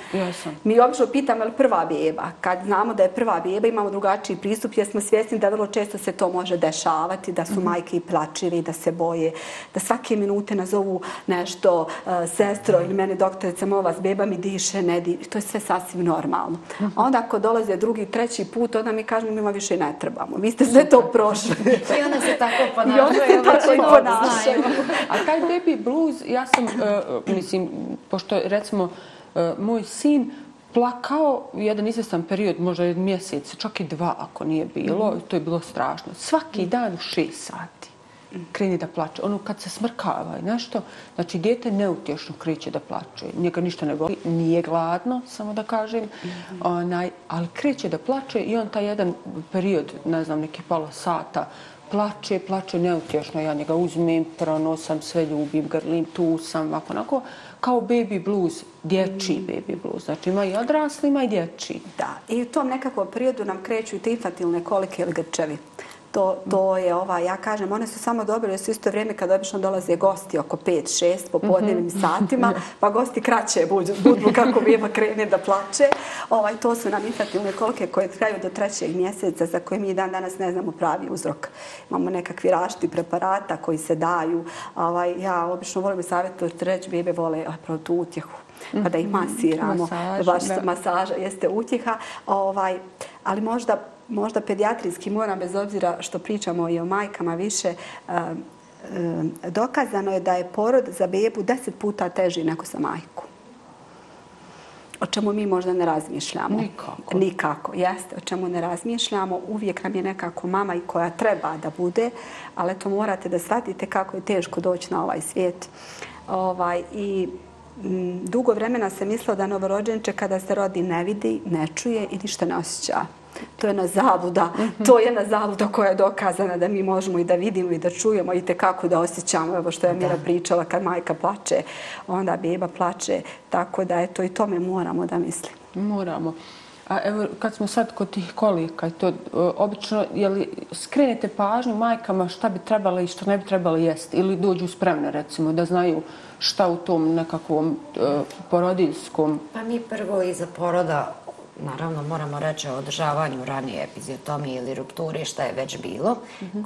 Mi obično pitamo je li prva beba. Kad znamo da je prva beba, imamo drugačiji pristup jer smo svjesni da vrlo često se to može dešavati, da su majke i plačive i da se boje, da svake minute nazovu nešto, uh, sestro ili mene doktorica, mova s beba mi diše, ne diše. To je sve sasvim normalno. A onda ako dolaze drugi, treći put, onda mi kažemo ima više ne treba. Trebamo. Vi ste sve to prošli. I one se tako I ponašaju. one se tako i ponašaju. A taj baby blues, ja sam, uh, mislim, pošto recimo uh, moj sin plakao jedan izvestan period, možda mjesec, čak i dva ako nije bilo, to je bilo strašno. Svaki dan u šest sati kreni da plače. Ono kad se smrkava i nešto, znači dijete neutješno kreće da plače. Njega ništa ne boli, nije gladno, samo da kažem, onaj, ali kreće da plače i on taj jedan period, ne znam, neki pola sata, plače, plače neutješno. Ja njega uzmem, pronosam, sve ljubim, grlim, tu sam, ovako, onako, kao baby blues, dječji baby blues. Znači ima i odrasli, ima i dječji. Da, i u tom nekakvom periodu nam kreću i te infantilne kolike ili grčevi. To, to je ova, ja kažem, one su samo dobre jer su isto vrijeme kad obično dolaze gosti oko 5-6 po podnevnim satima, <laughs> pa gosti kraće budu, budu kako beba krene da plače. Ovaj, to su nam infantilne kolike koje traju do trećeg mjeseca za koje mi dan danas ne znamo pravi uzrok. Imamo nekakvi rašti preparata koji se daju. Ovaj, ja obično volim savjetovati reći bebe vole a, tu utjehu pa da ih masiramo. Masaža, Baš masaža jeste utjeha. Ovaj, ali možda možda pedijatrijski moram, bez obzira što pričamo i o majkama više, um, um, dokazano je da je porod za bebu deset puta teži nego za majku. O čemu mi možda ne razmišljamo. Nikako. Nikako, jeste. O čemu ne razmišljamo. Uvijek nam je nekako mama i koja treba da bude, ali to morate da shvatite kako je teško doći na ovaj svijet. Ovaj, I dugo vremena se mislilo da novorođenče kada se rodi ne vidi, ne čuje i ništa ne osjeća. To je na zabuda. To je na zabuda koja je dokazana da mi možemo i da vidimo i da čujemo i te kako da osjećamo. Evo što je Mira pričala kad majka plače, onda beba plače. Tako da eto i tome moramo da mislimo. Moramo. A evo, kad smo sad kod tih kolika i to, e, obično, je li skrenete pažnju majkama šta bi trebalo i šta ne bi trebalo jesti? Ili dođu spremne, recimo, da znaju šta u tom nekakvom e, porodiljskom Pa mi prvo iza poroda, naravno moramo reći o održavanju ranije epiziotomije ili rupturi, šta je već bilo,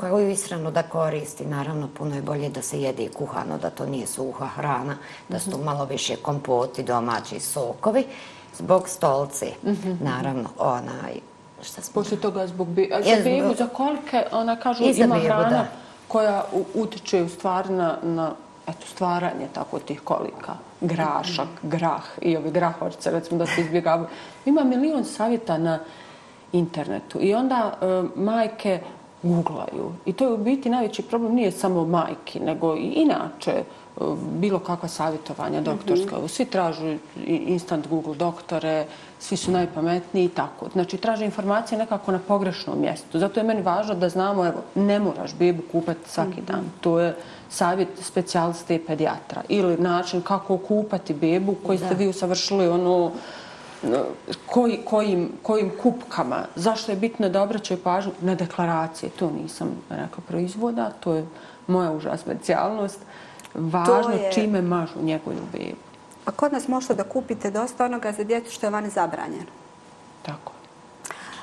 koju ishranu da koristi. Naravno, puno je bolje da se jede i kuhano, da to nije suha hrana, da su tu malo više kompoti, domaći sokovi, zbog stolci. Naravno, onaj, šta smo... Poslije toga zbog be... a za Je, bebu, zbog- za kolike, ona kažu, ima bebu, hrana da. koja u- utiče u stvari na, na eto, stvaranje tako tih kolika. Grašak, grah i ove grahorce, recimo da se izbjegavaju. Ima milion savjeta na internetu i onda e, majke googlaju. I to je u biti najveći problem, nije samo majki, nego i inače bilo kakva savjetovanja doktorska. Svi tražu instant Google doktore, svi su najpametniji i tako. Znači, traže informacije nekako na pogrešnom mjestu. Zato je meni važno da znamo, evo, ne moraš bebu kupati svaki dan. To je savjet specijaliste i pedijatra. Ili način kako kupati bebu koji ste vi usavršili ono koji, kojim, kojim kupkama, zašto je bitno da obraćaju pažnju na deklaracije. To nisam rekla proizvoda, to je moja uža specijalnost. Važno je- čime mažu njegovu bebu. A kod nas možete da kupite dosta onoga za djecu što je vani zabranjeno. Tako.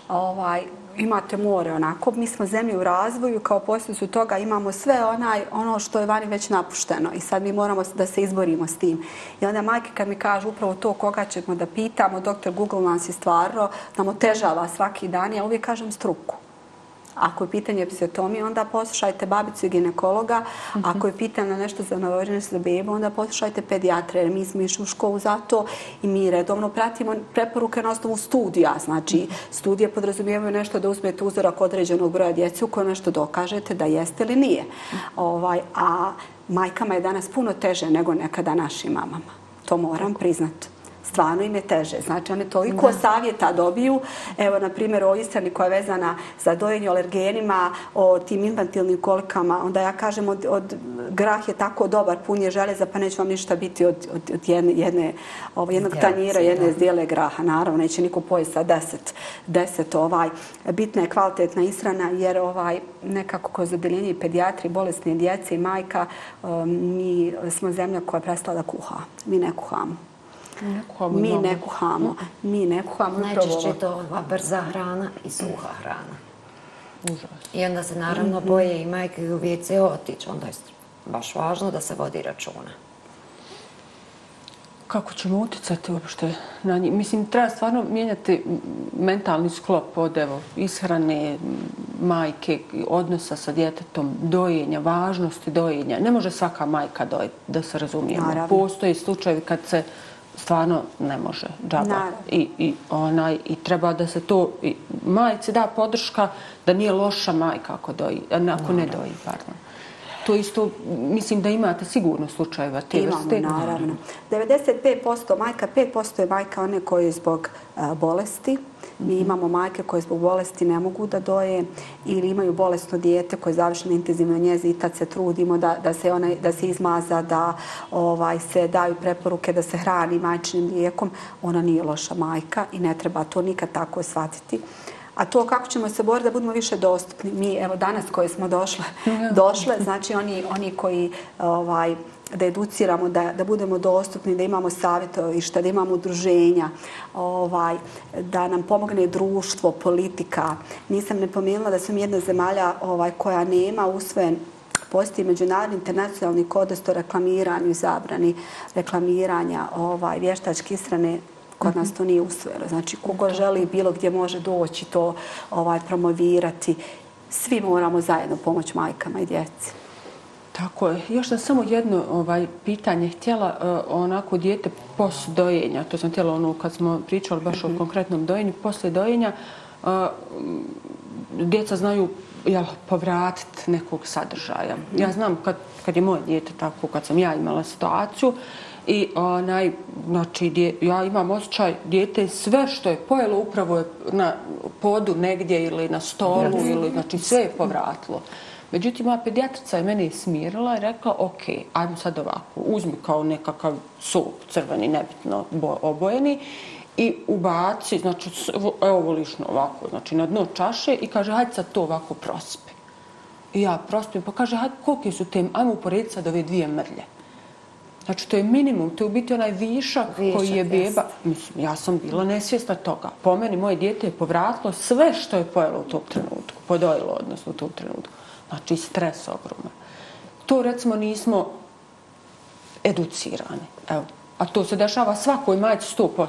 ovaj, imate more onako. Mi smo zemlje u razvoju, kao posljedicu toga imamo sve onaj, ono što je vani već napušteno i sad mi moramo da se izborimo s tim. I onda majke kad mi kažu upravo to koga ćemo da pitamo, doktor Google nas je stvarno, nam otežava svaki dan, ja uvijek kažem struku. Ako je pitanje epiziotomije, onda poslušajte babicu i ginekologa. Ako je pitanje nešto za novorođene za bebu, onda poslušajte pedijatre. Jer mi smo išli u školu za to i mi redovno pratimo preporuke na osnovu studija. Znači, studije podrazumijevaju nešto da uzmete uzorak određenog broja djece u kojoj nešto dokažete da jeste ili nije. Ovaj, a majkama je danas puno teže nego nekada našim mamama. To moram priznati stvarno im je teže. Znači, one toliko savjeta dobiju. Evo, na primjer, o ishrani koja je vezana za dojenje o alergenima, o tim infantilnim kolikama. Onda ja kažem, od, od grah je tako dobar, pun je železa, pa neće vam ništa biti od, od, od jedne, jedne, ovo, jednog tanjira, jedne da. zdjele graha. Naravno, neće niko pojesti sa deset, deset ovaj. Bitna je kvalitetna ishrana, jer ovaj, nekako kroz odeljenje pedijatrije, bolesne djece i majka, um, mi smo zemlja koja je prestala da kuha. Mi ne kuhamo. Ne kuhamo Mi ne kuhamo. Mi ne kuhamo. upravo Najčešće je to ova brza hrana i suha hrana. Užas. I onda se naravno boje i majke i u WC otići. Onda je baš važno da se vodi računa. kako ćemo utjecati uopšte na njih. Mislim, treba stvarno mijenjati mentalni sklop od evo, ishrane, majke, odnosa sa djetetom, dojenja, važnosti dojenja. Ne može svaka majka dojeti, da se razumijemo. Naravno. Postoji slučajevi kad se stvarno ne može džaba. I, i, onaj, I treba da se to i majci da podrška da nije loša majka ako, doji, ako ne doji. Pardon. To isto, mislim da imate sigurno slučajeva te Imamo, vrste. naravno. 95% majka, 5% je majka one koje zbog a, bolesti. Mi imamo majke koje zbog bolesti ne mogu da doje ili imaju bolesno dijete koje je završeno intenzivno njezi i tad se trudimo da, da, se, ona, da se izmaza, da ovaj, se daju preporuke da se hrani majčinim lijekom. Ona nije loša majka i ne treba to nikad tako shvatiti. A to kako ćemo se boriti da budemo više dostupni. Mi, evo danas koje smo došle, <laughs> došle, znači oni, oni koji ovaj, da educiramo, da, da budemo dostupni, da imamo savjetovišta, da imamo udruženja, ovaj, da nam pomogne društvo, politika. Nisam ne pomenula da sam jedna zemalja ovaj, koja nema usvojen postoji međunarodni internacionalni kodest o reklamiranju i zabrani reklamiranja ovaj, vještačke istrane kod nas to nije usvojeno. Znači, kogo želi bilo gdje može doći to ovaj, promovirati, svi moramo zajedno pomoći majkama i djeci. Tako je. Još sam samo jedno ovaj, pitanje htjela, uh, onako dijete posle dojenja, to sam htjela ono kad smo pričali baš mm -hmm. o konkretnom dojenju, posle dojenja uh, djeca znaju jel, povratiti nekog sadržaja. Mm -hmm. Ja znam kad, kad je moje dijete tako, kad sam ja imala situaciju, I onaj, znači, dje, ja imam osjećaj, dijete sve što je pojelo upravo je na podu negdje ili na stolu, yes. ili, znači sve je povratilo. Međutim, moja pedijatrica je mene smirila i rekla, ok, ajmo sad ovako, uzmi kao nekakav sup crveni, nebitno obojeni i ubaci, znači, evo volišno ovako, znači na dno čaše i kaže, hajde sad to ovako prospi. I ja prospim, pa kaže, hajde, koliki su te, ajmo uporediti sad ove dvije mrlje. Znači, to je minimum, to je u biti onaj višak, višak koji je beba. Mislim, ja sam bila nesvjesna toga. Po meni, moje dijete je povratilo sve što je pojelo u tom trenutku, podojilo odnosno u tom trenutku. Znači, stres ogroman. To, recimo, nismo educirani. Evo. A to se dešava svakoj majci 100%.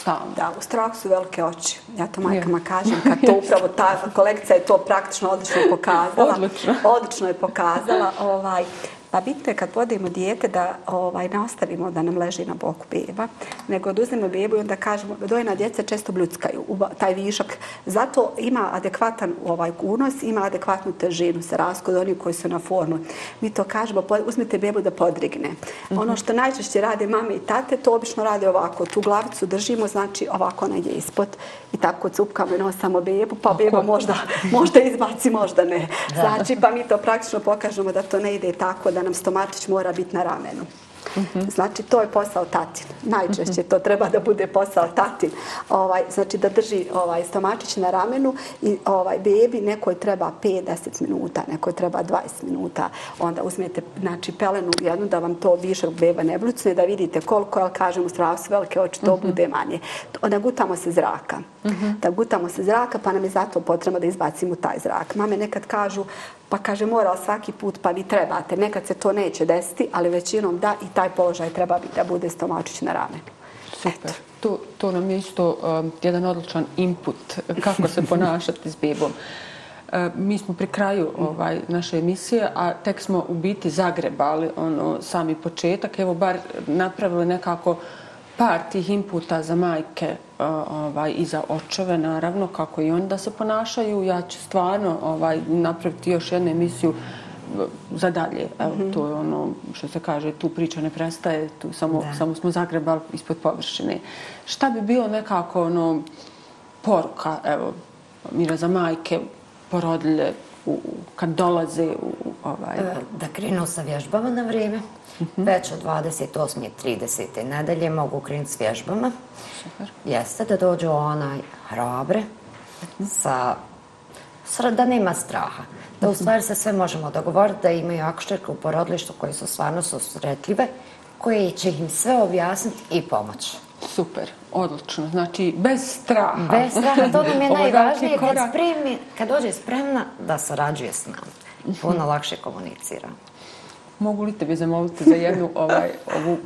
Stalno. Da, u strahu su velike oči. Ja to majkama kažem, kad to <laughs> upravo ta kolekcija je to praktično odlično pokazala. Odlično. Odlično je pokazala. Ovaj, Pa bitno je kad vodimo dijete da ovaj, ne ostavimo da nam leži na boku beba, nego da uzmemo bebu i onda kažemo, dojena djeca često bljuckaju taj višak. Zato ima adekvatan ovaj unos, ima adekvatnu težinu sa raskod onih koji su na formu. Mi to kažemo, uzmite bebu da podrigne. Mm -hmm. Ono što najčešće rade mame i tate, to obično rade ovako. Tu glavicu držimo, znači ovako ona je ispod i tako cupkamo i nosamo bebu, pa beba možda, možda izbaci, možda ne. Znači, pa mi to praktično pokažemo da to ne ide tako, da nam stomačić mora biti na ramenu. Znači, to je posao tatin. Najčešće to treba da bude posao tatin. Ovaj, znači, da drži ovaj, stomačić na ramenu i ovaj, bebi nekoj treba 5-10 minuta, nekoj treba 20 minuta. Onda uzmete znači, pelenu jednu da vam to višak beba ne blucne, da vidite koliko, ali kažem, u strahu velike oči, to bude manje. Onda gutamo se zraka. Mm. Da gutamo se zraka, pa nam je zato potrebno da izbacimo taj zrak. Mame nekad kažu, pa kaže mora svaki put, pa vi trebate. Nekad se to neće desiti, ali većinom da i taj položaj treba da bude stomačić na ramenu. Super. To, to nam je isto um, jedan odličan input kako se <laughs> ponašati s bebom. Uh, mi smo pri kraju ovaj, naše emisije, a tek smo u biti zagrebali ono, sami početak. Evo bar napravili nekako par tih inputa za majke ovaj, i za očeve, naravno, kako i oni da se ponašaju. Ja ću stvarno ovaj, napraviti još jednu emisiju za dalje. Evo, mm -hmm. to je ono što se kaže, tu priča ne prestaje, tu samo, samo smo zagrebali ispod površine. Šta bi bilo nekako ono, poruka, evo, mira za majke, porodilje, u, kad dolaze u ovaj... E, da krenu sa vježbama na vrijeme. -hmm. Već od 28. i 30. nedelje mogu krenuti s vježbama. Super. Jeste da dođu onaj hrabre, sa, da nema straha. Da u mhm. stvari se sve možemo dogovoriti da imaju akušterke u porodlištu koje su stvarno susretljive, koje će im sve objasniti i pomoći. Super, odlično. Znači, bez straha. Bez straha, to nam je <laughs> najvažnije. Kad, spremi, kad dođe spremna, da sarađuje s nama. Puno lakše komunicira. Mogu li te bi zamoliti za jednu <laughs> ovaj, ovu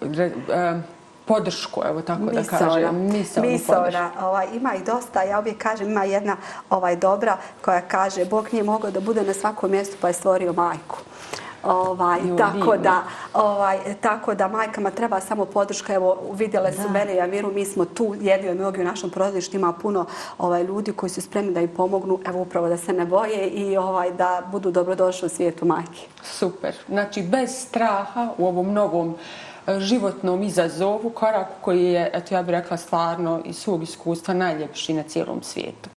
re- e, podršku, evo tako da Misaona. kažem. Podršku. ovaj, ima i dosta, ja uvijek kažem, ima jedna ovaj, dobra koja kaže Bog nije mogao da bude na svakom mjestu pa je stvorio majku. Ovaj, tako, da, ovaj, tako da majkama treba samo podrška. Evo, vidjele su mene i Amiru, mi smo tu jedni od mnogi u našem porodilištu. Ima puno ovaj, ljudi koji su spremni da im pomognu, evo upravo da se ne boje i ovaj, da budu dobrodošli u svijetu majke. Super. Znači, bez straha u ovom novom e, životnom izazovu, koraku koji je, eto ja bih rekla, stvarno iz svog iskustva najljepši na cijelom svijetu.